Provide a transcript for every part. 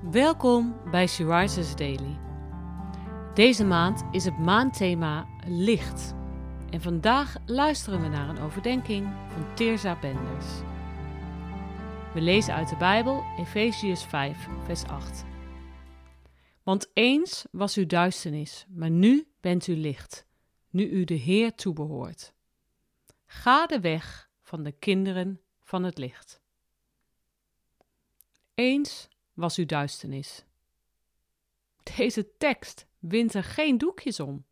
Welkom bij She Rises Daily. Deze maand is het maandthema licht. En vandaag luisteren we naar een overdenking van Teerza Benders. We lezen uit de Bijbel Efeziërs 5, vers 8. Want eens was u duisternis, maar nu bent u licht, nu u de Heer toebehoort. Ga de weg van de kinderen van het licht. Eens was uw duisternis. Deze tekst wint er geen doekjes om.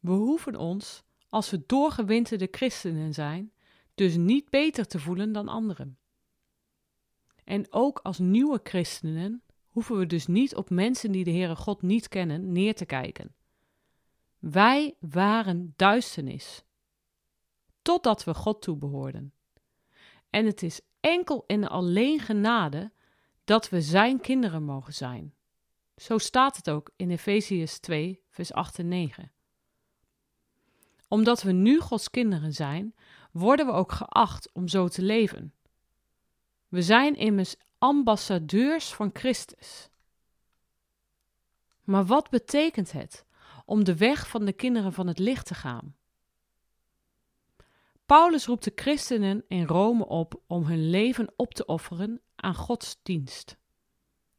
We hoeven ons, als we doorgewinterde christenen zijn, dus niet beter te voelen dan anderen. En ook als nieuwe christenen hoeven we dus niet op mensen die de Heere God niet kennen neer te kijken. Wij waren duisternis, totdat we God toebehoorden. En het is enkel en alleen genade dat we Zijn kinderen mogen zijn. Zo staat het ook in Efeziërs 2, vers 8 en 9. Omdat we nu Gods kinderen zijn, worden we ook geacht om zo te leven. We zijn immers ambassadeurs van Christus. Maar wat betekent het om de weg van de kinderen van het licht te gaan? Paulus roept de christenen in Rome op om hun leven op te offeren aan Gods dienst.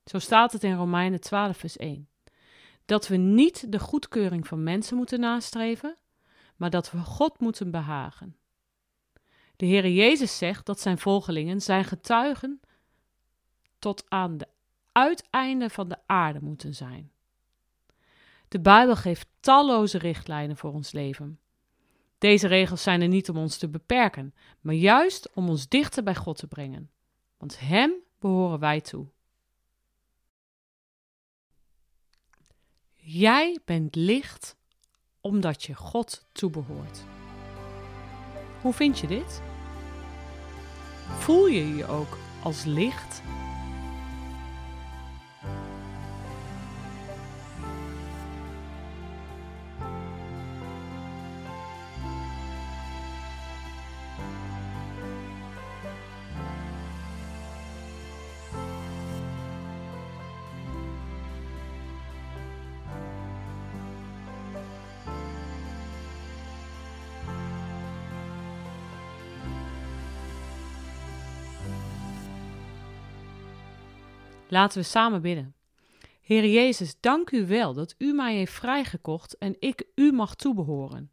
Zo staat het in Romeinen 12, vers 1. Dat we niet de goedkeuring van mensen moeten nastreven, maar dat we God moeten behagen. De Heere Jezus zegt dat zijn volgelingen zijn getuigen tot aan de uiteinde van de aarde moeten zijn. De Bijbel geeft talloze richtlijnen voor ons leven. Deze regels zijn er niet om ons te beperken, maar juist om ons dichter bij God te brengen. Want Hem behoren wij toe. Jij bent licht omdat je God toebehoort. Hoe vind je dit? Voel je je ook als licht Laten we samen bidden. Heer Jezus, dank u wel dat u mij heeft vrijgekocht en ik u mag toebehoren.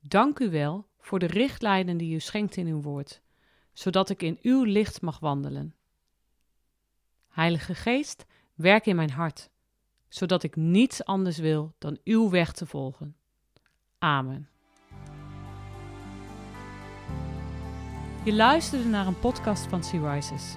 Dank u wel voor de richtlijnen die u schenkt in uw woord, zodat ik in uw licht mag wandelen. Heilige Geest, werk in mijn hart, zodat ik niets anders wil dan uw weg te volgen. Amen. Je luisterde naar een podcast van Sea Rises.